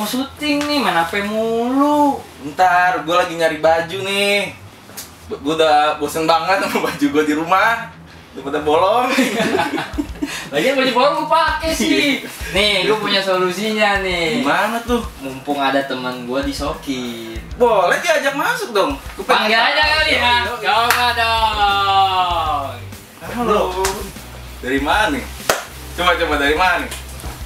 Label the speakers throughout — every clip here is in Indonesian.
Speaker 1: mau syuting nih, main HP mulu.
Speaker 2: Ntar, gue lagi nyari baju nih. Gue udah bosen banget sama baju gue di rumah. Udah pada bolong.
Speaker 1: Lagian baju baru gue pakai sih. Nih, gue punya solusinya nih.
Speaker 2: Gimana tuh?
Speaker 1: Mumpung ada teman gue di Sokin.
Speaker 2: Boleh diajak masuk dong. Gua pengen
Speaker 1: Panggil aja kali ya. Coba dong.
Speaker 2: Halo. Dari mana nih? Coba coba dari mana nih?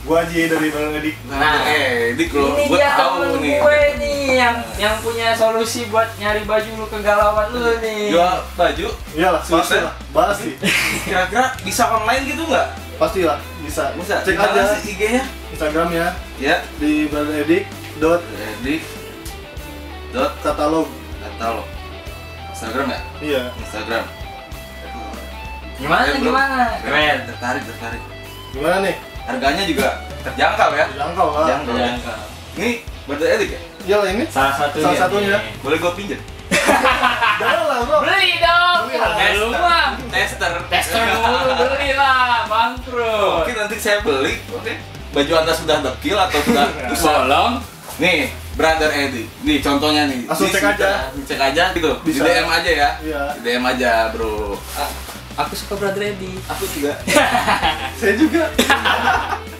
Speaker 3: Gua Ji dari Bang Edik.
Speaker 1: Nah,
Speaker 2: eh, Dik lo,
Speaker 1: dia
Speaker 2: tahu
Speaker 1: temen
Speaker 2: nih.
Speaker 1: gue nih yang yang punya solusi buat nyari baju lu kegalauan lu nih.
Speaker 2: Jual baju,
Speaker 3: Iyalah, pasti lah. Pasti.
Speaker 2: kira-kira bisa online gitu nggak?
Speaker 3: Pasti lah, bisa.
Speaker 2: Bisa.
Speaker 3: Cek aja
Speaker 2: sih IG-nya?
Speaker 3: Instagramnya
Speaker 2: Ya,
Speaker 3: di Bang Edik dot
Speaker 2: Dik. Dot
Speaker 3: katalog.
Speaker 2: katalog. Instagram ya?
Speaker 3: Iya.
Speaker 2: Instagram.
Speaker 1: Gimana gimana? Keren.
Speaker 2: Tertarik, tertarik.
Speaker 3: Gimana nih?
Speaker 2: Harganya juga terjangkau ya.
Speaker 3: Jangkau lah.
Speaker 2: Jangkau.
Speaker 1: Jangkau.
Speaker 2: Ini berarti edik ya?
Speaker 3: Iyalah ini.
Speaker 1: Salah satunya.
Speaker 3: Salah satunya.
Speaker 1: nih.
Speaker 2: Boleh gue pinjam?
Speaker 3: Jangan lah, Bro.
Speaker 1: Beli dong.
Speaker 3: Beli lah.
Speaker 1: Harga lu mah.
Speaker 2: Tester.
Speaker 1: Tester dulu beli lah, bangkrut.
Speaker 2: Oke, nanti saya beli. Oke. Baju anda sudah dekil atau sudah?
Speaker 1: Bolong.
Speaker 2: Nih, brother Edi. Nih contohnya nih.
Speaker 3: Langsung cek aja.
Speaker 2: Cek aja gitu.
Speaker 3: Bisa.
Speaker 2: Di DM aja ya.
Speaker 3: Iya.
Speaker 2: Di DM aja, Bro. Ah,
Speaker 1: Aku suka Brother Edi.
Speaker 2: aku juga.
Speaker 3: Saya juga.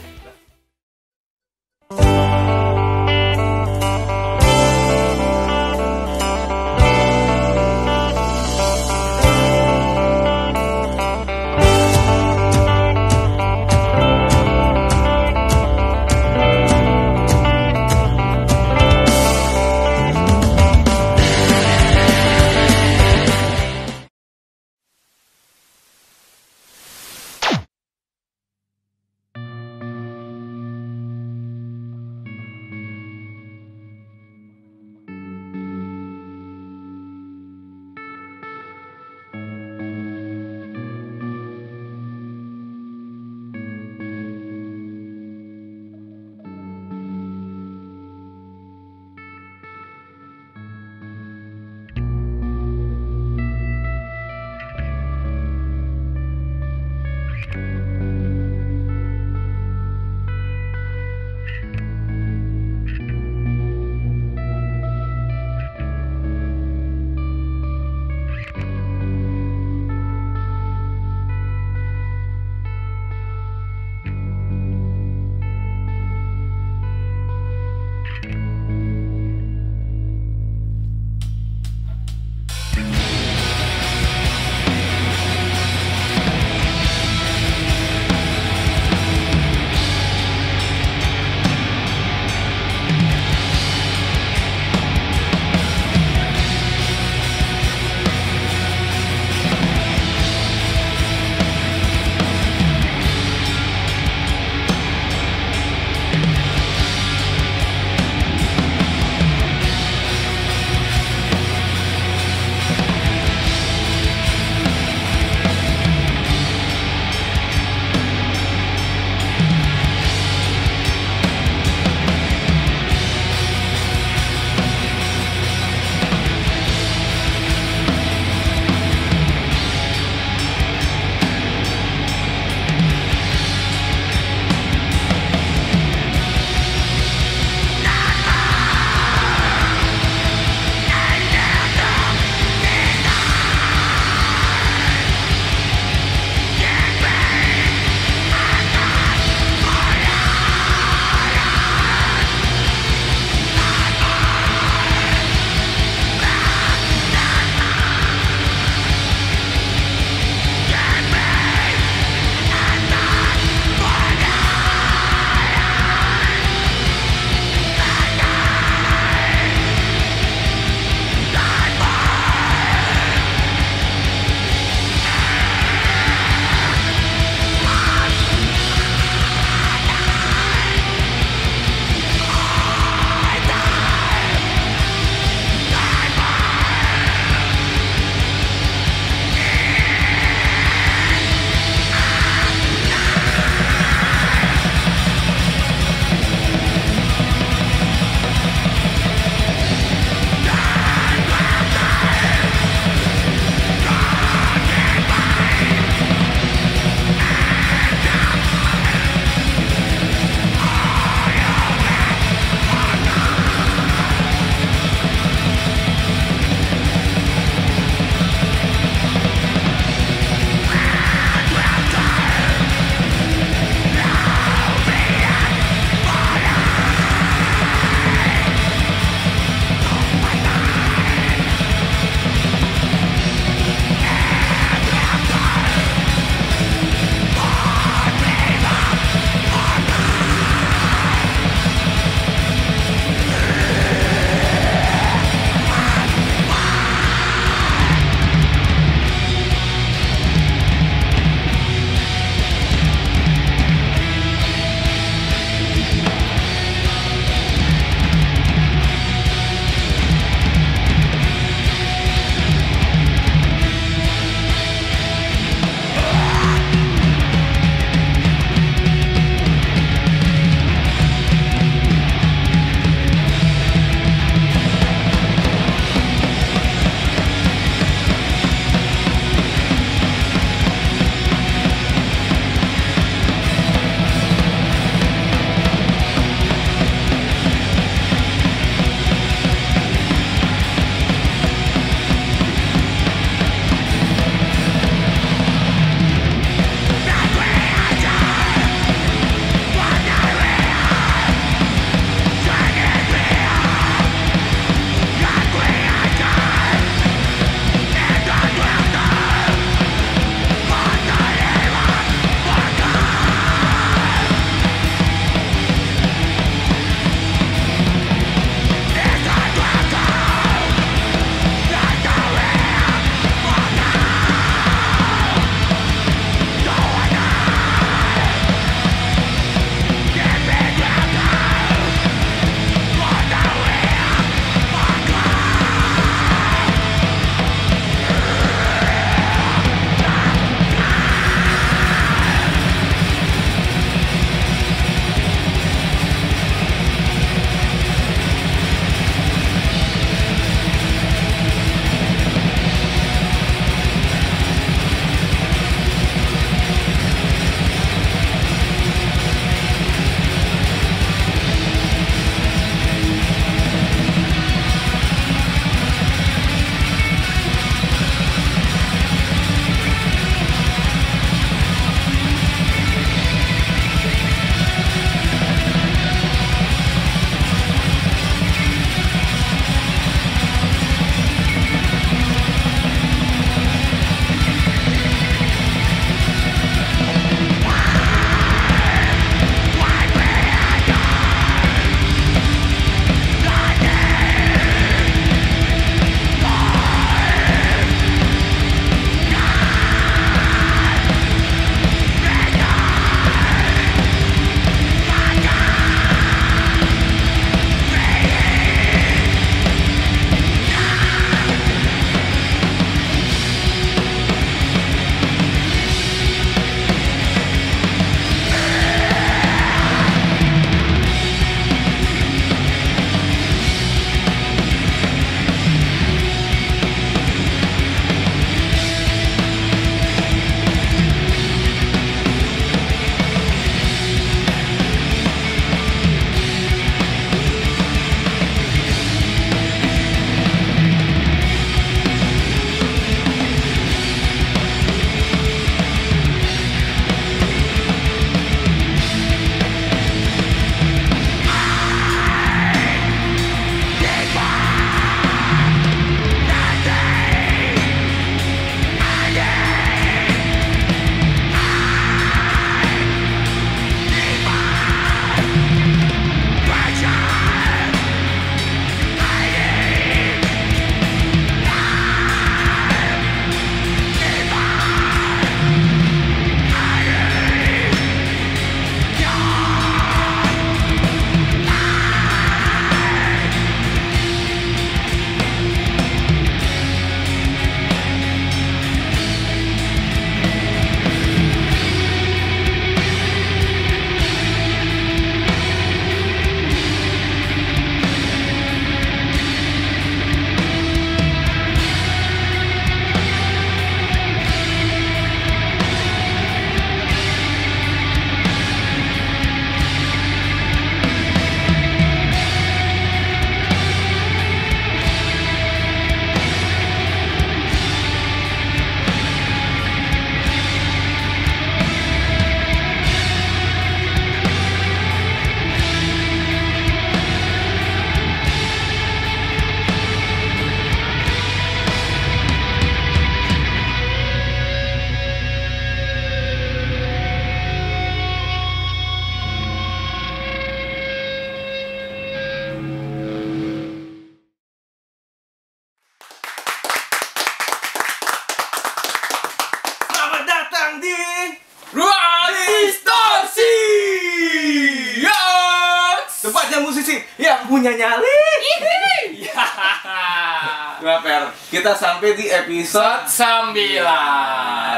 Speaker 2: sampai di episode
Speaker 1: Episode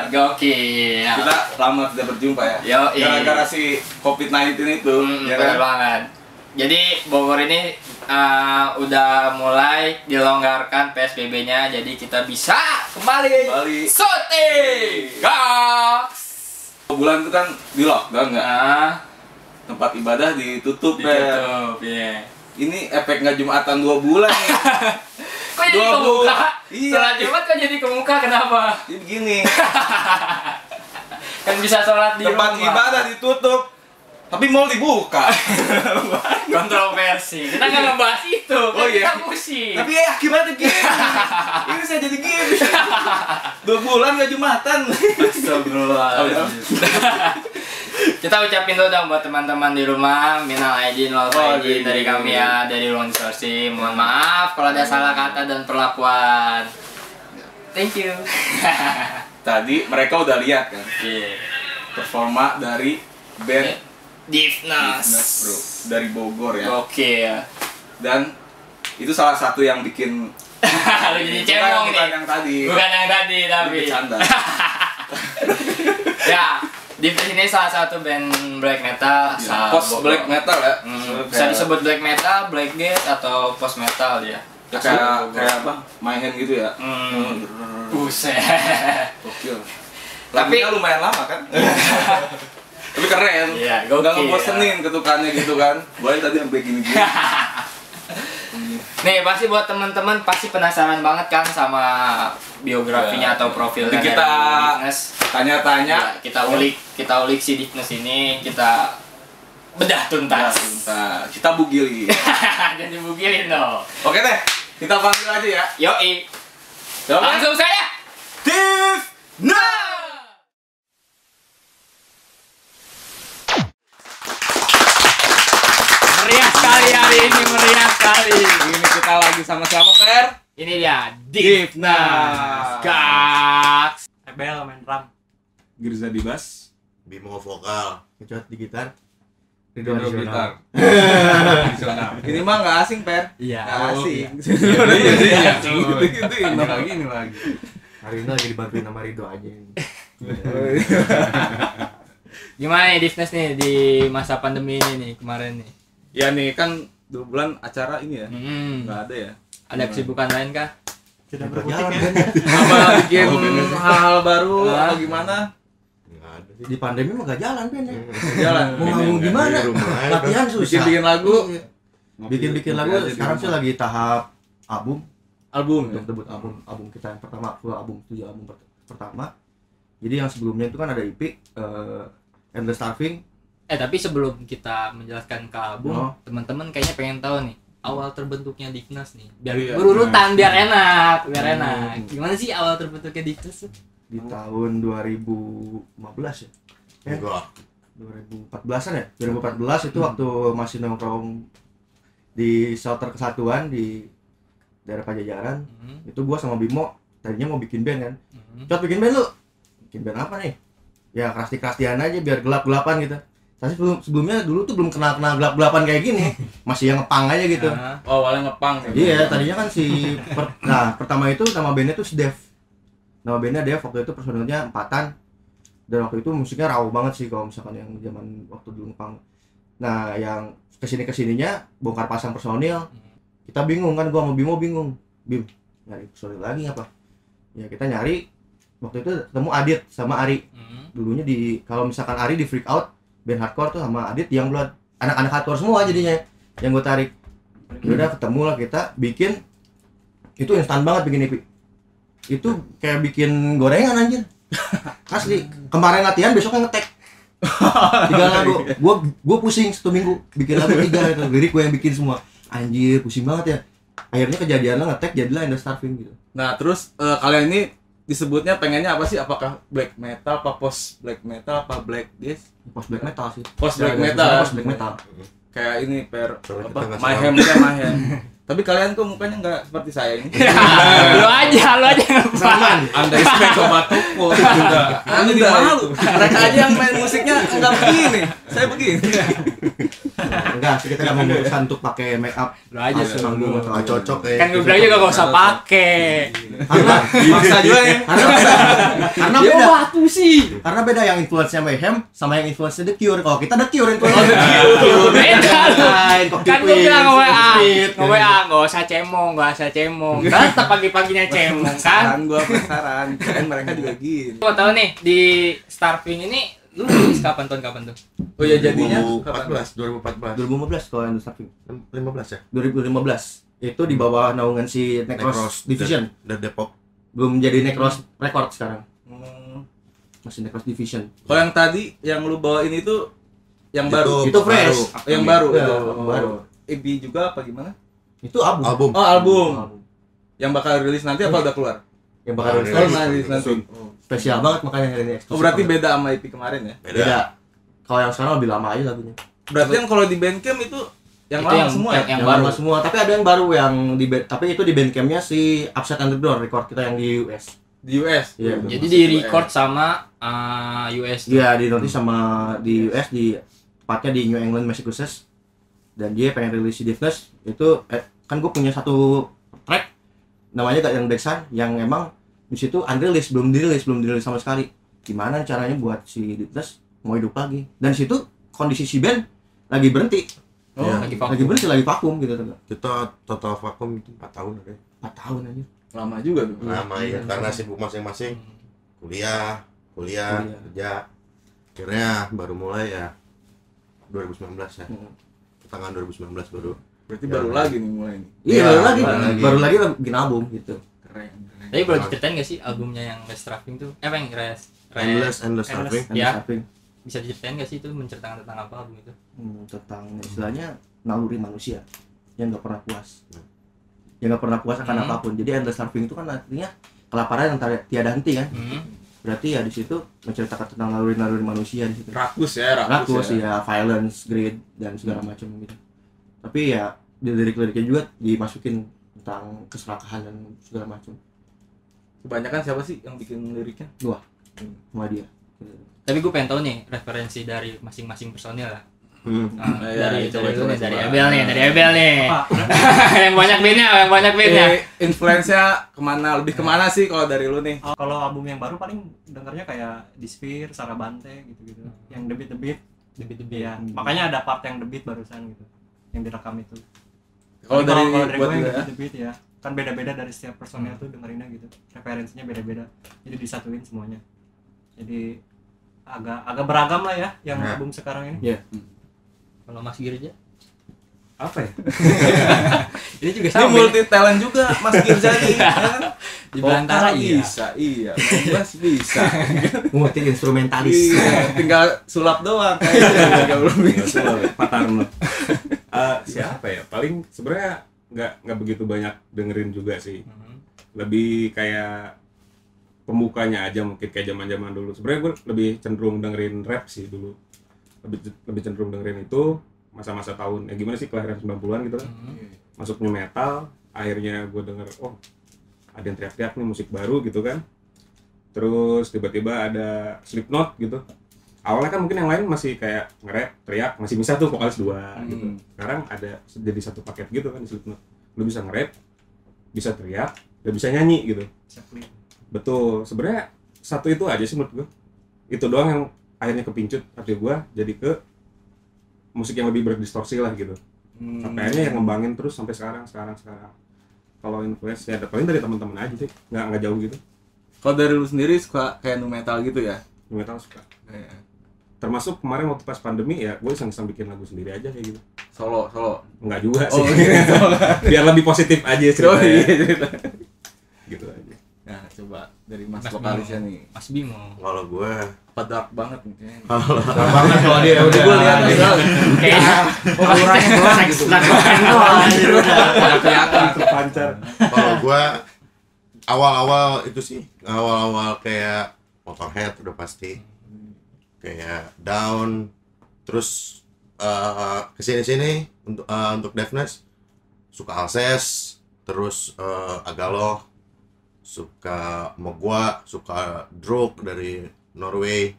Speaker 1: 9 Gokil
Speaker 2: kita lama tidak berjumpa ya.
Speaker 1: Yoi.
Speaker 2: Gara-gara si COVID-19 itu,
Speaker 1: Hmm,
Speaker 2: ya kan?
Speaker 1: banget. Jadi Bogor ini uh, udah mulai dilonggarkan PSBB-nya, jadi kita bisa kembali
Speaker 2: Kembali.
Speaker 1: syuting. Goks.
Speaker 2: Bulan itu kan di lockdown nggak?
Speaker 1: Nah,
Speaker 2: Tempat ibadah ditutup,
Speaker 1: ditutup, ya.
Speaker 2: Ini efek nggak jumatan dua bulan nih.
Speaker 1: Kok jadi kemuka?
Speaker 2: Iya.
Speaker 1: Setelah Jumat kok jadi kemuka kenapa?
Speaker 2: Jadi begini,
Speaker 1: Kan bisa sholat di
Speaker 2: tempat
Speaker 1: rumah.
Speaker 2: ibadah ditutup, tapi mall dibuka.
Speaker 1: Kontroversi. Kita nggak ngebahas itu. Kan
Speaker 2: Oh, iya.
Speaker 1: Kita musik.
Speaker 2: tapi ya akibatnya gini. Ini saya jadi gini. Dua bulan nggak jumatan.
Speaker 1: Astagfirullahaladzim. Kita ucapin dulu dong buat teman-teman di rumah Minal aidin wal
Speaker 2: Oh,
Speaker 1: faizin
Speaker 2: iya.
Speaker 1: dari kami ya Dari ruang distorsi Mohon maaf kalau ada salah kata dan perlakuan Thank you
Speaker 2: Tadi mereka udah lihat kan
Speaker 1: Iya
Speaker 2: performa dari band
Speaker 1: Divnas
Speaker 2: Divnas, bro dari Bogor ya.
Speaker 1: Oke
Speaker 2: Dan itu salah satu yang bikin
Speaker 1: Lu jadi
Speaker 2: bukan,
Speaker 1: cemong
Speaker 2: bukan
Speaker 1: nih
Speaker 2: yang tadi.
Speaker 1: Bukan yang tadi tapi
Speaker 2: Bercanda.
Speaker 1: Ya Divnas ini salah satu band black metal
Speaker 2: Iya, Post
Speaker 1: Bogor.
Speaker 2: black metal ya.
Speaker 1: Hmm, bisa disebut black metal, black death atau post metal
Speaker 2: ya, kayak kayak apa? My hand gitu ya.
Speaker 1: Hmm.
Speaker 2: Hmm.
Speaker 1: Buset.
Speaker 2: Gokil.
Speaker 1: Tapi-
Speaker 2: lumayan lama kan? Tapi keren.
Speaker 1: Iya,
Speaker 2: Gak
Speaker 1: gokil.
Speaker 2: ngebosenin ketukannya gitu kan. Boleh tadi sampai gini-gini.
Speaker 1: Nih pasti buat teman-teman pasti penasaran banget kan sama biografinya
Speaker 2: Ya.
Speaker 1: atau profilnya
Speaker 2: kita. Tanya-tanya.
Speaker 1: Ya, kita ulik, kita ulik si Dignas ini, kita bedah tuntas.
Speaker 2: bentar. Kita bugili.
Speaker 1: Jadi bugilin dong.
Speaker 2: Oke deh, kita panggil aja ya.
Speaker 1: Yoi. Langsung saya.
Speaker 2: Tif Nah.
Speaker 1: Meriah sekali hari ini, meriah sekali.
Speaker 2: Ini kita lagi sama siapa, Per?
Speaker 1: Ini dia
Speaker 2: Dignas.
Speaker 1: Dignas. Gaks.
Speaker 4: Ebel main drum.
Speaker 2: Girza di bass.
Speaker 5: Bimo vokal,
Speaker 6: Kecot di gitar.
Speaker 2: Ridho
Speaker 6: Ridho
Speaker 2: gitar. Ini mah nggak asing, Per.
Speaker 1: Iya.
Speaker 2: Nggak
Speaker 6: Oh,
Speaker 2: asing.
Speaker 6: iya.
Speaker 2: Iya, Itu itu
Speaker 6: Ini lagi, ini lagi. Hari ini lagi dibantuin sama Ridho aja.
Speaker 1: Gimana nih Dignas nih di masa pandemi ini nih kemarin nih?
Speaker 2: Ya nih kan dua bulan acara ini ya.
Speaker 1: Hmm.
Speaker 2: Nggak ada ya.
Speaker 1: Ada kesibukan lain kah?
Speaker 4: Tidak
Speaker 6: Nggak
Speaker 4: berkutik
Speaker 6: jalan
Speaker 4: ya.
Speaker 6: kan ya?
Speaker 2: Apa bikin
Speaker 6: Oh,
Speaker 2: hal-hal baru atau gimana?
Speaker 5: nggak ada sih.
Speaker 6: Di pandemi mah gak jalan kan ya?
Speaker 2: Jalan.
Speaker 6: Mau ngomong gimana?
Speaker 5: Di aja.
Speaker 6: Latihan susah.
Speaker 2: Bikin-bikin lagu.
Speaker 6: Bikin-bikin lagu sekarang sih lagi tahap album
Speaker 2: album ya.
Speaker 6: untuk debut album album kita yang pertama full album tujuh album per- pertama jadi yang sebelumnya itu kan ada EP eh Endless Starving
Speaker 1: Eh tapi sebelum kita menjelaskan ke album,
Speaker 6: Oh.
Speaker 1: teman-teman kayaknya pengen tahu nih awal terbentuknya Dignas nih. Biar
Speaker 2: Iya.
Speaker 1: berurutan, biar enak, biar
Speaker 6: Hmm.
Speaker 1: enak. Gimana sih awal terbentuknya Dignas?
Speaker 6: di tahun 2015 ya Eh,
Speaker 5: Enggak.
Speaker 6: 2014an ya 2014 itu waktu masih nongkrong di shelter kesatuan di daerah Pajajaran
Speaker 1: Hmm,
Speaker 6: itu gua sama Bimo tadinya mau bikin band kan
Speaker 1: hmm.
Speaker 6: Cot bikin band lu bikin band apa nih ya kerasti kerastian aja biar gelap gelapan gitu tapi sebelum sebelumnya dulu tuh belum kenal kenal gelap gelapan kayak gini. Masih yang ngepang aja gitu.
Speaker 1: Nah,
Speaker 2: Oh, awalnya ngepang
Speaker 6: iya tadinya kan si per- nah pertama itu nama bandnya tuh si Dev. Nama bandnya Dev waktu itu personilnya empatan. Dan waktu itu musiknya raw banget sih kalau misalkan yang zaman waktu dulu ngepang. Nah yang ke sini ke sininya bongkar pasang personil. Kita bingung kan gua sama Bimo bingung. Bim nyari personil lagi apa ya kita nyari waktu itu ketemu Adit sama Ari.
Speaker 1: Hmm.
Speaker 6: dulunya di kalau misalkan Ari di freak out band hardcore tuh sama Adit yang blood anak-anak hardcore semua jadinya. Yang gue tarik. Ya udah ketemu lah kita bikin itu instan banget bikin EP itu kayak bikin gorengan anjir. Asli. Kemarin latihan besoknya ngetek. Tiga lagu. Gua gua pusing satu minggu bikin lagu tiga itu lirik gua yang bikin semua. Anjir pusing banget ya. Akhirnya kejadian lah ngetek jadilah End of Starving gitu.
Speaker 2: Nah, terus eh, kalian ini disebutnya pengennya apa sih? Apakah black metal, apa post black metal, apa black death?
Speaker 6: post black metal sih
Speaker 2: Post black
Speaker 6: Ya,
Speaker 2: metal.
Speaker 6: post black metal
Speaker 2: Kayak ini per apa?
Speaker 5: nggak
Speaker 2: Mayhem ya Mayhem. Tapi kalian tuh mukanya nggak seperti saya ini.
Speaker 1: lu aja, lu aja yang
Speaker 6: Saman.
Speaker 2: Anda expect sobat tuku juga. Anda malu. Mereka aja yang main musiknya enggak begini. Saya begini.
Speaker 6: enggak sih kita nggak memutuskan untuk pakai make up
Speaker 1: Lu aja lu.
Speaker 6: manggung atau
Speaker 5: Nggak
Speaker 6: apa.
Speaker 5: cocok ya.
Speaker 1: Kan gue bilang juga gak usah pakai.
Speaker 6: karena
Speaker 2: Maksa juga ya.
Speaker 6: karena karena
Speaker 1: Ya
Speaker 6: beda
Speaker 1: waktu sih.
Speaker 6: karena beda yang influence-nya Mayhem sama yang influence The Cure kalau kita The Cure influence
Speaker 1: Beda lu.
Speaker 6: lain kok
Speaker 1: Kan gue bilang nge-WA,
Speaker 6: Smith,
Speaker 1: nge-WA, gak usah cemong, gak usah cemong. Tetap pagi-paginya cemong kan.
Speaker 2: Saran gua penasaran. Kan mereka juga gini.
Speaker 1: Gua tahu nih di Starving ini lu rilis kapan tahun kapan tuh?
Speaker 2: Oh ya jadinya kapan?
Speaker 5: 2014, 2014.
Speaker 6: 2015 kalau yang Starving
Speaker 5: 15 ya?
Speaker 6: 2015 itu di bawah naungan si Necros,
Speaker 5: Necros
Speaker 6: Division
Speaker 5: Dan Depok.
Speaker 6: belum jadi Necros Record sekarang
Speaker 2: Hmm.
Speaker 6: masih Necros Division
Speaker 2: Kalau yang tadi yang lu bawain itu yang baru.
Speaker 6: Itu fresh.
Speaker 2: Oh, yang baru.
Speaker 6: Ya,
Speaker 2: itu.
Speaker 6: baru.
Speaker 2: EP juga apa gimana?
Speaker 6: itu album
Speaker 5: Album.
Speaker 2: Oh, album.
Speaker 6: Album.
Speaker 2: Yang bakal rilis nanti apa udah keluar?
Speaker 6: yang bakal rilis
Speaker 5: rilis.
Speaker 2: rilis nanti.
Speaker 6: Spesial banget makanya hari ini eksklusif
Speaker 2: Oh, berarti beda sama EP kemarin ya?
Speaker 5: Beda.
Speaker 6: beda kalau yang sekarang lebih lama aja lagunya
Speaker 2: Berarti yang kalau di Bandcamp itu yang
Speaker 1: Itu
Speaker 2: lama
Speaker 1: yang-
Speaker 2: semua
Speaker 1: yang-
Speaker 2: ya?
Speaker 6: yang,
Speaker 1: baru.
Speaker 6: baru semua tapi ada yang baru yang di band- tapi itu di bandcampnya si Upset Underground record kita yang di US
Speaker 2: Di US.
Speaker 6: Iya.
Speaker 1: Jadi di record sama uh, US.
Speaker 6: Iya di notice sama di US di tepatnya di New England Massachusetts dan dia pengen rilis si Deafness itu eh, kan gue punya satu track namanya gak yang Dexan yang emang di situ unreleased belum dirilis belum dirilis sama sekali gimana caranya buat si Deafness mau hidup lagi dan di situ kondisi si band lagi berhenti
Speaker 2: Oh,
Speaker 5: Iya.
Speaker 1: Lagi vakum.
Speaker 6: lagi berhenti lagi vakum gitu tuh
Speaker 5: Kita total vakum itu 4 tahun ya.
Speaker 6: 4 tahun aja
Speaker 2: lama juga tuh.
Speaker 5: Lama ya
Speaker 6: Iya.
Speaker 5: karena sibuk masing-masing. Kuliah, kuliah,
Speaker 6: Kuliah.
Speaker 5: kerja. Akhirnya baru mulai ya 2019 ya.
Speaker 6: Hmm.
Speaker 5: Tangan 2019 baru.
Speaker 2: Berarti
Speaker 5: Ya,
Speaker 2: baru
Speaker 5: ya.
Speaker 2: lagi nih mulai nih.
Speaker 6: iya
Speaker 5: Iya,
Speaker 6: baru lagi
Speaker 5: baru lagi.
Speaker 6: baru lagi bikin album gitu
Speaker 2: Keren.
Speaker 1: Tapi boleh diceritain gak sih albumnya yang Last Trapping tuh? Eh, apa yang Res?
Speaker 5: Endless, endless.
Speaker 6: And
Speaker 1: Ya. Bisa diceritain gak sih itu menceritakan tentang apa album itu?
Speaker 6: Hmm, tentang istilahnya naluri manusia yang nggak pernah puas yang nggak pernah puas akan
Speaker 1: Hmm.
Speaker 6: apa pun jadi endless starving itu kan artinya kelaparan yang tiada henti kan
Speaker 1: Hmm.
Speaker 6: berarti ya di situ menceritakan tentang naluri-naluri manusia di situ
Speaker 2: Rakus ya, rakus,
Speaker 6: rakus
Speaker 2: ya.
Speaker 6: ya violence greed dan segala macam gitu tapi ya di lirik-liriknya juga dimasukin tentang keserakahan dan segala macam
Speaker 2: Kebanyakan siapa sih yang bikin liriknya?
Speaker 6: sama dia
Speaker 1: Tapi gue pengen tahu nih referensi dari masing-masing personil lah.
Speaker 5: Hmm.
Speaker 1: Nah,
Speaker 2: Oh, iya,
Speaker 1: dari
Speaker 2: coba,
Speaker 1: dari,
Speaker 2: coba,
Speaker 1: nih, dari
Speaker 2: coba.
Speaker 1: Ebel nih, dari Ebel nih. Yang banyak bandnya, yang banyak bandnya.
Speaker 2: Eh, influence-nya ke mana? Lebih ke mana sih kalau dari lu nih?
Speaker 4: Oh, kalau album yang baru paling dengarnya kayak The Sphere, Sarabande gitu-gitu. Yang The Beat. Iya, makanya ada part yang Beat barusan gitu. Yang direkam itu.
Speaker 2: Kalau
Speaker 4: Tapi
Speaker 2: dari
Speaker 4: kalau dari
Speaker 2: buat
Speaker 4: gue The
Speaker 2: ya?
Speaker 4: Ya. Kan beda-beda dari setiap personil tuh dengerinnya gitu. Referensinya beda-beda. Jadi disatuin semuanya. Jadi agak agak beragam lah ya yang
Speaker 5: Nah.
Speaker 4: album sekarang ini.
Speaker 1: Kalau Mas Girja,
Speaker 4: Apa ya?
Speaker 1: ini juga
Speaker 2: Ini
Speaker 1: sama.
Speaker 2: multi talent juga Mas Girzani. ya kan?
Speaker 1: Di belantara iya.
Speaker 2: bisa, iya. Bass bisa.
Speaker 6: multi instrumentalis
Speaker 2: iya, tinggal sulap doang kayaknya belum bisa.
Speaker 7: Pak Tarno. Eh, siapa ya? Paling sebenarnya nggak nggak begitu banyak dengerin juga sih.
Speaker 1: Hmm.
Speaker 7: Lebih kayak pembukanya aja mungkin kayak zaman-zaman dulu. Sebenarnya gue lebih cenderung dengerin rap sih dulu. Lebih lebih cenderung dengerin itu masa-masa tahun ya gimana sih kelahiran 90-an gitu kan.
Speaker 1: Hmm.
Speaker 7: Masuknya metal, akhirnya gue denger oh ada yang teriak-teriak nih musik baru gitu kan. Terus tiba-tiba ada Slipknot gitu. Awalnya kan mungkin yang lain masih kayak nge-rap, teriak, masih bisa tuh vokalis dua gitu.
Speaker 2: Hmm.
Speaker 7: sekarang ada jadi satu paket gitu kan di Slipknot. Lu bisa nge-rap bisa teriak dan bisa nyanyi gitu. Betul. Sebenarnya satu itu aja sih menurut gue itu doang yang akhirnya kepincut hati gue jadi ke musik yang lebih berdistorsi lah gitu.
Speaker 2: Hmm.
Speaker 7: sampai akhirnya yang ngembangin terus sampai sekarang sekarang sekarang. Kalau influence ya ada paling dari teman-teman aja sih. Nggak nggak jauh gitu.
Speaker 2: Kalau dari lu sendiri suka kayak nu metal gitu ya?
Speaker 7: Nu metal suka.
Speaker 2: Kayak
Speaker 7: termasuk kemarin waktu pas pandemi ya gue iseng-iseng bikin lagu sendiri aja kayak gitu
Speaker 2: Solo, solo.
Speaker 7: nggak juga sih
Speaker 2: Oh, gitu.
Speaker 7: biar lebih positif aja
Speaker 2: Oh
Speaker 7: ceritanya
Speaker 2: iya, cerita.
Speaker 7: gitu aja
Speaker 2: Nah, coba dari Mas,
Speaker 1: Mas
Speaker 2: vokalisnya nih.
Speaker 1: Mas Bimo.
Speaker 5: Kalau gue
Speaker 2: Apa dark banget nih kayaknya.
Speaker 6: banget kalau dia udah
Speaker 2: Gue lihat nih,
Speaker 1: Kayak
Speaker 2: oh auranya gelap gitu.
Speaker 7: Nggak kelihatan terpancar
Speaker 5: kalau gue awal-awal itu sih awal-awal kayak Motorhead udah pasti kayak down terus eh, ke sini-sini untuk eh, untuk Deafness suka Alces terus eh, Agalo suka Mogwa suka Druk dari Norway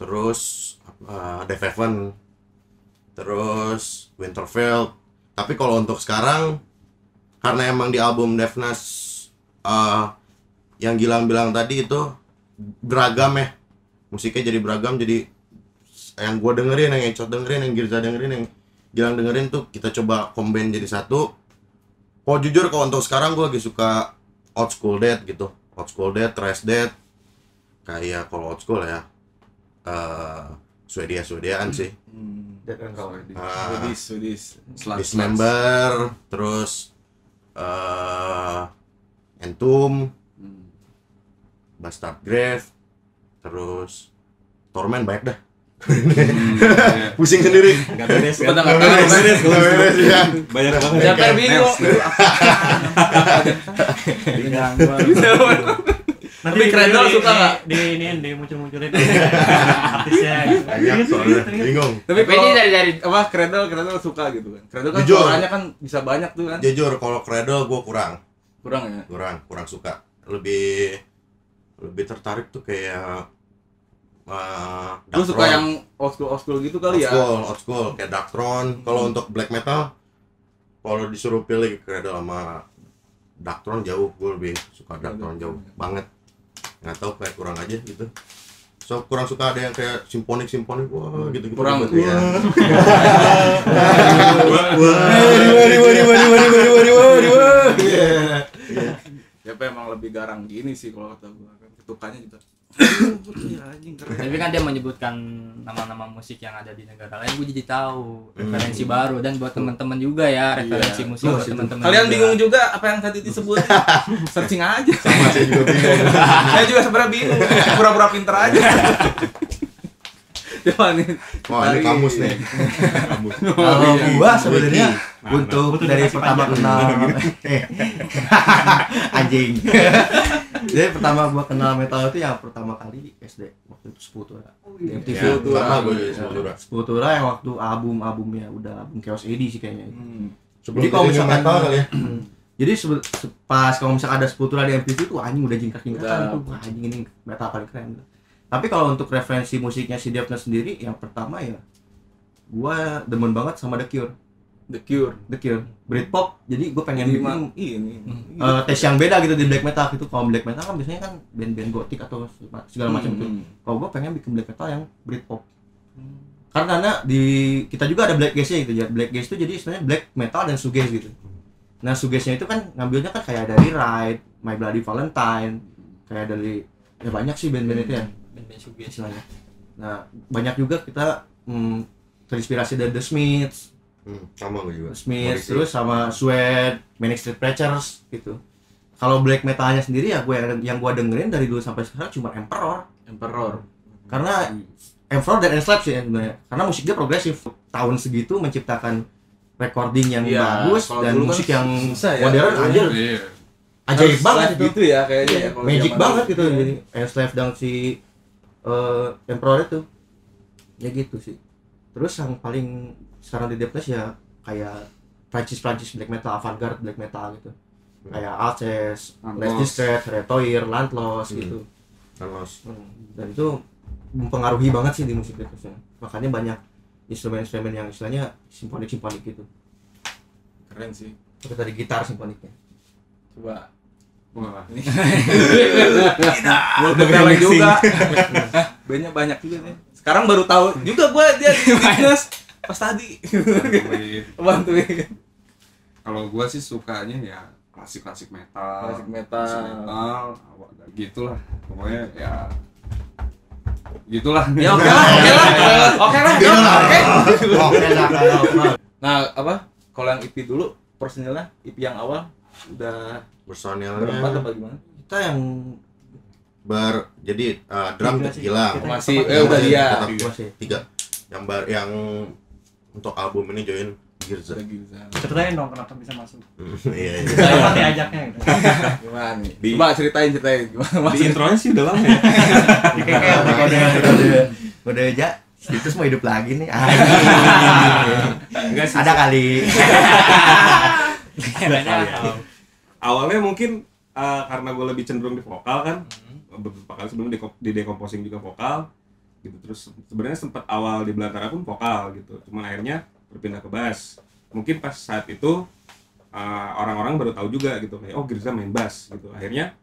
Speaker 5: terus uh, Dave Heaven terus Winterfell tapi kalau untuk sekarang karena emang di album Devnas uh, yang Gilang bilang tadi itu beragam ya musiknya jadi beragam jadi yang gua dengerin yang Encot dengerin yang Girza dengerin yang Gilang dengerin tuh kita coba combine jadi satu kalau jujur kalau untuk sekarang gua lagi suka old school dead gitu old school dead thrash dead kayak kalau old school ya eh Swedia Swediaan sih
Speaker 2: Roll.
Speaker 5: Ah.
Speaker 2: Swedish, Swedish.
Speaker 5: Dismember terus eh Entum
Speaker 2: Hmm.
Speaker 5: Bastard Grave terus Torment banyak dah
Speaker 7: Iya.
Speaker 5: pusing sendiri
Speaker 7: Nggak beres?
Speaker 2: Bener, nggak beres.
Speaker 5: Nggak beres, ya.
Speaker 7: Banyak banget.
Speaker 2: Siapa yang bingung?
Speaker 4: Nanti
Speaker 2: Tapi Cradle
Speaker 4: di-
Speaker 2: suka nggak?
Speaker 4: Di ini di muncul-munculin artisnya gitu.
Speaker 5: banyak soalnya bingung
Speaker 2: Tapi
Speaker 1: ini dari dari
Speaker 2: apa Cradle Cradle suka gitu kan. Cradle kan suaranya kan bisa banyak tuh kan.
Speaker 5: jujur kalau Cradle gue kurang
Speaker 2: Kurang ya.
Speaker 5: kurang kurang suka lebih lebih tertarik tuh kayak uh,
Speaker 2: Lu suka yang old school old school gitu kali
Speaker 5: old
Speaker 2: ya?
Speaker 5: school, old school kayak Darktron. Kalau untuk black metal, kalau disuruh pilih Cradle sama Darktron jauh, gue lebih suka Darktron jauh banget. Nggak tahu kayak kurang aja gitu. So kurang suka ada yang kayak simfonik simfonik wah gitu gitu.
Speaker 2: Kurang.
Speaker 5: ya.
Speaker 2: Siapa emang lebih garang gini sih kalau kata kan ketukannya gitu. Iya anjing keren.
Speaker 1: tapi kan dia menyebutkan nama-nama musik yang ada di negara lain gue jadi tahu
Speaker 5: Hmm.
Speaker 1: referensi baru dan buat teman-teman juga ya referensi
Speaker 2: Iya.
Speaker 1: musik buat teman-teman
Speaker 2: Kalian
Speaker 1: juga.
Speaker 2: bingung juga apa yang tadi disebut? Searching aja.
Speaker 5: Sama saya juga bingung.
Speaker 2: Saya juga sebenarnya bingung. Pura-pura pinter aja. Coba nih.
Speaker 5: Wah ini kamus nih.
Speaker 6: Kalau gua sebenarnya
Speaker 7: Nah,
Speaker 6: untuk dari pertama kenal eh anjing. Jadi pertama gua kenal metal itu yang pertama kali SD waktu itu Sepultura. Di MTV.
Speaker 5: Ya,
Speaker 2: Sepultura.
Speaker 5: juga Sepultura.
Speaker 6: Sepultura yang waktu album-albumnya udah album Chaos AD sih kayaknya.
Speaker 2: Hmm.
Speaker 5: Sebelum
Speaker 6: Jadi kalau
Speaker 5: jadi
Speaker 6: misalkan-
Speaker 5: metal kali ya.
Speaker 6: Jadi sebe- se- pas kalau misalkan ada Sepultura di MTV tuh anjing udah jingkrak-jingkrakan
Speaker 2: Udah.
Speaker 6: tuh. Wah, anjing ini metal paling keren. Tapi kalau untuk referensi musiknya si Devna sendiri yang pertama ya gua demen banget sama The Cure.
Speaker 2: The Cure.
Speaker 6: The Cure. Britpop. Jadi gua pengen bikin
Speaker 2: Lima. Ini.
Speaker 6: eh, tes yang beda gitu di black metal gitu. Kalau black metal kan biasanya kan band-band gotik atau segala macam gitu.
Speaker 2: Hmm.
Speaker 6: Kalau gua pengen bikin black metal yang Britpop. Karena di kita juga ada black gaze gitu ya. Black gaze itu jadi istilahnya black metal dan shoegaze gitu. Nah, shoegaze-nya itu kan ngambilnya kan kayak dari Ride, My Bloody Valentine, kayak dari ya banyak sih band-band itu ya
Speaker 1: Band-band shoegaze.
Speaker 6: istilahnya. Nah, banyak juga kita hmm, terinspirasi dari The Smiths,
Speaker 5: Hmm, sama gue juga.
Speaker 6: The Smiths,
Speaker 5: Morrissey.
Speaker 6: terus sama Sweat, Manic Street Preachers gitu. Kalau black metalnya sendiri ya gue yang, yang gue dengerin dari dulu sampai sekarang cuma Emperor.
Speaker 2: Emperor.
Speaker 6: Karena Emperor dan Enslaved sih ya sebenarnya. Karena musik dia progresif. Tahun segitu menciptakan recording yang
Speaker 2: Iya,
Speaker 6: bagus dan
Speaker 2: kan
Speaker 6: musik yang
Speaker 2: ya.
Speaker 6: modern anjir
Speaker 7: Iya.
Speaker 6: ajaib
Speaker 2: Harus
Speaker 6: banget
Speaker 2: live
Speaker 6: itu.
Speaker 2: gitu ya kayaknya ya. kalau
Speaker 6: Magic banget gitu jadi Enslaved dan si eh, Emperor itu. Ya gitu sih. Terus yang paling sekarang di Deathness ya kayak Prancis-Prancis black metal, avant-garde black metal gitu. Kayak Alces. Last Distress, Retoir, Landloss
Speaker 5: Hmm.
Speaker 6: gitu.
Speaker 5: Carlos.
Speaker 6: Hmm, dan itu mempengaruhi banget sih di musik Deathness makanya banyak instrumen-instrumen yang istilahnya simfonik-simfonik gitu
Speaker 2: Keren sih.
Speaker 6: seperti tadi gitar simfoniknya
Speaker 2: Coba.
Speaker 7: Wah.
Speaker 2: Ini. Multi talent juga. Bandnya banyak juga nih. Sekarang baru tahu juga gua dia di fitness pas tadi. Bantuin.
Speaker 7: Kalau gua sih sukanya ya klasik-klasik metal.
Speaker 2: Klasik metal.
Speaker 7: Klasik metal, gitulah. Pokoknya ya gitulah.
Speaker 2: Ya oke lah, oke lah. Oke lah, oke.
Speaker 6: oke lah kalau
Speaker 2: Nah, apa? Kalau yang IP dulu personilnya IP yang awal udah
Speaker 5: Personilnya
Speaker 2: berempat apa gimana?
Speaker 6: kita yang
Speaker 5: ber jadi uh, drum hilang.
Speaker 2: Masih eh udah dia.
Speaker 5: tiga yang bar yang untuk album ini join Girza.
Speaker 2: Udah.
Speaker 4: Ceritain dong kenapa bisa masuk.
Speaker 5: iya iya.
Speaker 4: Kenapa diajaknya gitu.
Speaker 2: Gimana nih?
Speaker 7: Di-
Speaker 2: Coba ceritain ceritain gimana
Speaker 7: Di intronya sih udah lama ya.
Speaker 6: kayak kayak kode kode kode aja itu mau hidup lagi nih Ah,
Speaker 7: Enggak sih.
Speaker 6: ada kali
Speaker 1: Banyak.
Speaker 7: Awalnya mungkin uh, karena gue lebih cenderung di vokal kan. Beberapa kali sebelum di, di decomposing juga vokal. Gitu. Terus sebenarnya sempat awal di belantara pun vokal gitu. Cuman akhirnya berpindah ke bass. Mungkin pas saat itu uh, orang-orang baru tahu juga gitu kayak oh Girza main bass gitu. Akhirnya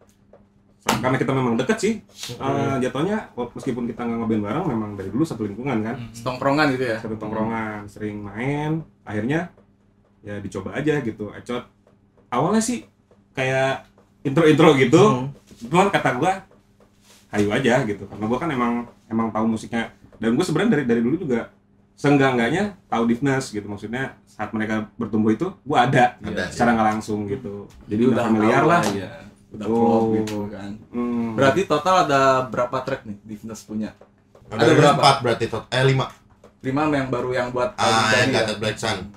Speaker 7: karena kita memang deket sih uh, jatuhnya meskipun kita nggak ngeband bareng memang dari dulu satu lingkungan kan.
Speaker 2: Tongkrongan gitu ya.
Speaker 7: satu tongkrongan sering main. Akhirnya ya dicoba aja gitu ecot. Awalnya sih kayak intro intro gitu cuman kata gua hayu aja gitu. Karena gua kan emang emang tahu musiknya dan gue sebenarnya dari dari dulu juga seenggak-enggaknya tahu Divnas gitu maksudnya saat mereka bertumbuh itu gua ada,
Speaker 5: Ada,
Speaker 7: secara nggak langsung gitu jadi udah familiar
Speaker 2: tahu
Speaker 7: lah
Speaker 2: ya. Udah
Speaker 7: Oh.
Speaker 2: klop gitu kan.
Speaker 7: Hmm.
Speaker 2: Berarti total ada berapa track nih Divnas punya?
Speaker 5: Ada,
Speaker 2: Ada berapa?
Speaker 5: empat berarti tot eh lima.
Speaker 2: Lima yang baru yang buat
Speaker 5: Ah, yang
Speaker 2: tadi ya?
Speaker 5: Black Sun.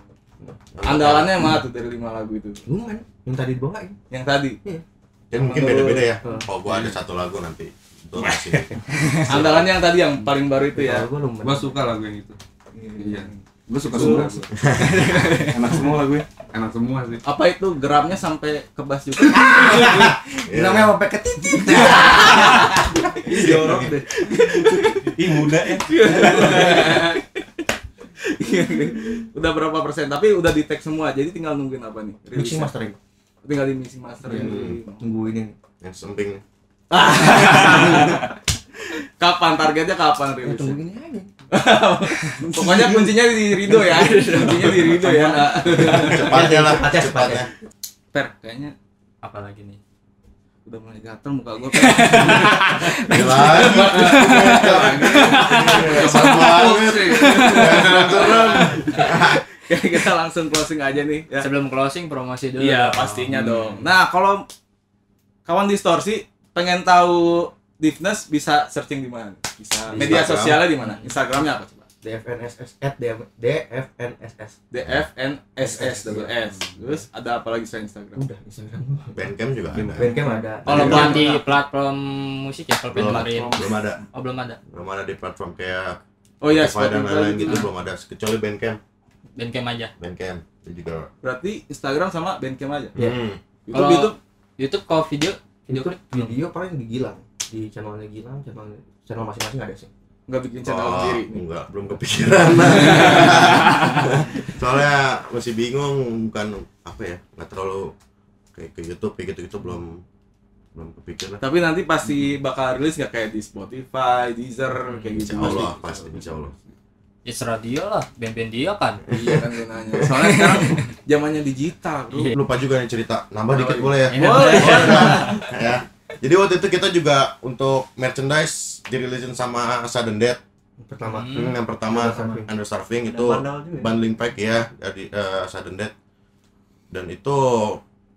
Speaker 2: Andalannya mana tuh dari lima lagu itu?
Speaker 6: Lu kan yang tadi dibawain.
Speaker 2: Yang tadi.
Speaker 5: Dan mungkin beda-beda ya.
Speaker 6: Hmm.
Speaker 5: Oh, gua ada satu lagu nanti. Donasi.
Speaker 2: Andalannya yang tadi yang paling baru itu ya.
Speaker 6: Kalau gua
Speaker 7: suka lagu yang itu
Speaker 2: Iya.
Speaker 7: gue suka semua enak semua lagu enak semua sih
Speaker 2: Apa itu geramnya sampai ke bass juga?
Speaker 5: Iya.
Speaker 6: Namanya sampai ke titik.
Speaker 2: Jorok deh.
Speaker 7: ih muda ya
Speaker 2: udah berapa persen? Tapi udah di tag semua, jadi tinggal nungguin apa nih?
Speaker 6: Mixing mastering.
Speaker 2: Tinggal di mixing master
Speaker 6: Iya. Tunggu ini.
Speaker 5: Yang semping.
Speaker 2: Kapan targetnya kapan
Speaker 6: Ya, tunggu
Speaker 2: rilisnya?
Speaker 6: ini aja.
Speaker 2: Pokoknya kuncinya di Rido ya. Kuncinya di Rido ya.
Speaker 5: Cepatnya lah,
Speaker 6: Cepatnya,
Speaker 5: cepatnya.
Speaker 2: Per, kayaknya
Speaker 1: apalagi nih
Speaker 2: udah mulai gatel muka gue.
Speaker 5: Kesal banget.
Speaker 2: Kita langsung closing aja nih. Ya.
Speaker 1: sebelum closing promosi dulu
Speaker 2: Iya pastinya dong. Nah kalau kawan distorsi pengen tahu Divnes bisa searching di mana? Bisa
Speaker 5: Di
Speaker 2: media
Speaker 5: Instagram.
Speaker 2: sosialnya di mana? Instagramnya apa coba?
Speaker 6: DFNSS at DM DFNSS.
Speaker 2: DFNSS double S. Terus ada apa lagi selain Instagram?
Speaker 6: Udah Instagram.
Speaker 5: Bandcamp juga ada.
Speaker 6: Bandcamp ada.
Speaker 1: kalau bukan di platform musik ya kalau
Speaker 5: Belum, belum ada.
Speaker 1: oh belum ada
Speaker 5: Belum ada di platform kayak
Speaker 2: Oh iya
Speaker 5: Spotify dan lain-lain
Speaker 2: gitu.
Speaker 5: belum ada kecuali Bandcamp.
Speaker 1: bandcamp aja
Speaker 5: Bandcamp itu juga.
Speaker 2: Berarti Instagram sama Bandcamp aja.
Speaker 6: Iya.
Speaker 5: Hmm.
Speaker 2: YouTube
Speaker 1: Kalau-
Speaker 2: YouTube
Speaker 1: YouTube kalau video video
Speaker 6: Itu video paling di Gilang di channelnya Gilang, channel channel masing-masing ada sih.
Speaker 2: nggak bikin channel
Speaker 5: Oh,
Speaker 2: sendiri.
Speaker 5: enggak, belum kepikiran. Soalnya masih bingung bukan apa ya, nggak terlalu kayak ke YouTube kayak gitu-gitu belum belum kepikiran.
Speaker 2: Tapi nanti pasti bakal rilis nggak kayak di Spotify, Deezer kayak gitu.
Speaker 5: Insya Allah pasti, insya Allah.
Speaker 1: Yes radio lah band-band dia kan
Speaker 2: Iya kan gue nanya. Soalnya sekarang zamannya digital, bro.
Speaker 1: Iya.
Speaker 5: Lupa juga nih cerita, nambah dikit boleh ya?
Speaker 1: Iya.
Speaker 2: Boleh.
Speaker 5: ya. Jadi waktu itu kita juga untuk merchandise dirilisin sama Sudden Death.
Speaker 6: Pertama.
Speaker 1: Hmm.
Speaker 5: Yang pertama
Speaker 6: Under Starving
Speaker 5: itu
Speaker 4: ya?
Speaker 5: bundling pack ya dari eh, Sudden Death. Dan itu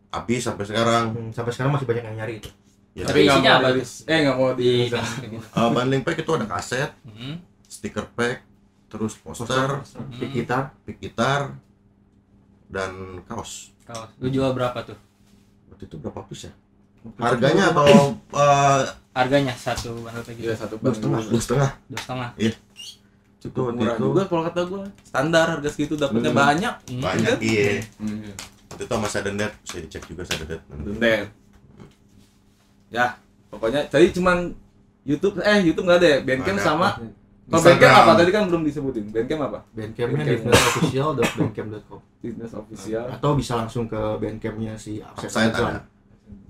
Speaker 5: habis sampai sekarang.
Speaker 6: Hmm, sampai sekarang masih banyak yang nyari itu.
Speaker 5: Ya,
Speaker 2: Tapi nggak mau
Speaker 1: apa.
Speaker 2: Eh nggak mau di.
Speaker 1: di
Speaker 5: eh, bundling pack itu ada kaset,
Speaker 1: hmm.
Speaker 5: stiker pack, terus poster,
Speaker 6: Pick gitar.
Speaker 5: pick gitar, dan kaos.
Speaker 1: Kaos. lu jual berapa tuh
Speaker 5: Waktu itu berapa piece ya? Harganya atau eh,
Speaker 1: harganya satu kayak gitu
Speaker 2: Iya satu
Speaker 6: Dua setengah.
Speaker 5: dua setengah?
Speaker 1: dua setengah
Speaker 5: Itu waktu
Speaker 2: murah
Speaker 5: itu
Speaker 2: juga kalau kata gue. Standar harga segitu dapatnya
Speaker 5: Hmm.
Speaker 2: banyak.
Speaker 1: Hmm.
Speaker 5: banyak iya.
Speaker 2: Hmm.
Speaker 5: Waktu itu sama Sudden Death, bisa dicek juga Sudden Death.
Speaker 2: Dendel. Ya, pokoknya tadi cuman YouTube eh YouTube nggak ada ya? Bandcamp
Speaker 5: Ada.
Speaker 2: Kalau. Bandcamp apa? Tadi kan belum disebutin. Bandcamp apa?
Speaker 6: Bandcampnya
Speaker 2: Bandcamp.
Speaker 6: divnessofficial.bandcamp.com
Speaker 2: Business official.
Speaker 6: atau bisa langsung ke bandcampnya si Upside Underground.
Speaker 5: ada.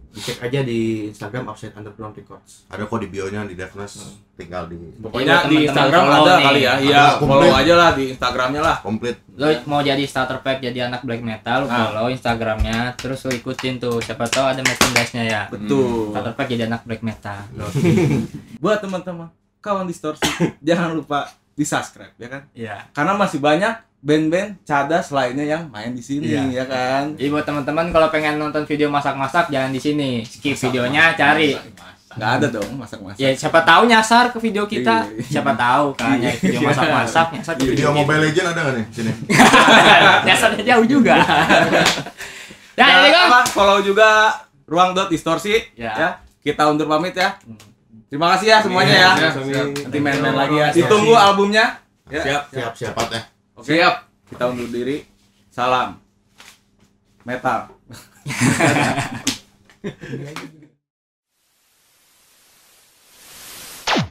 Speaker 6: Dicek aja di Instagram Upside Underground Records.
Speaker 5: Ada kok di bio-nya di Devnas, tinggal di
Speaker 2: Pokoknya
Speaker 1: Iya,
Speaker 2: di Instagram ada
Speaker 1: nih.
Speaker 2: kali ya. Iya, follow aja lah di Instagramnya lah.
Speaker 5: komplit.
Speaker 1: lo mau jadi starter pack jadi anak black metal
Speaker 2: Ah.
Speaker 1: follow instagramnya terus lu ikutin tuh siapa tahu ada merchandise nya ya
Speaker 2: Betul.
Speaker 1: starter pack jadi anak black metal
Speaker 2: Buat teman-teman kawan distorsi, jangan lupa di subscribe ya kan?
Speaker 1: iya
Speaker 2: Karena masih banyak band-band cadas lainnya yang main di sini
Speaker 1: Iya.
Speaker 2: ya kan.
Speaker 1: jadi buat teman-teman kalau pengen nonton video masak-masak jangan di sini skip videonya cari
Speaker 2: Nggak ada dong masak-masak.
Speaker 1: ya siapa tahu nyasar ke video kita
Speaker 2: Iya.
Speaker 1: siapa tahu kan nyari video masak-masak nyasar ke
Speaker 5: Video
Speaker 1: video
Speaker 5: Mobile Legend ada nggak nih sini?
Speaker 1: nyasarnya jauh juga ya
Speaker 2: Ya,
Speaker 1: ini kan
Speaker 2: apa, follow juga ruang dot distorsi
Speaker 1: Ya.
Speaker 2: ya. Kita undur pamit ya. Terima kasih ya semuanya ya. Nanti main-main lagi ya.
Speaker 6: Siap.
Speaker 2: Ditunggu albumnya. Ya.
Speaker 7: siap
Speaker 6: Siap, siap.
Speaker 5: Cepat ya.
Speaker 2: Oke. Kita undur diri. Salam. Metal.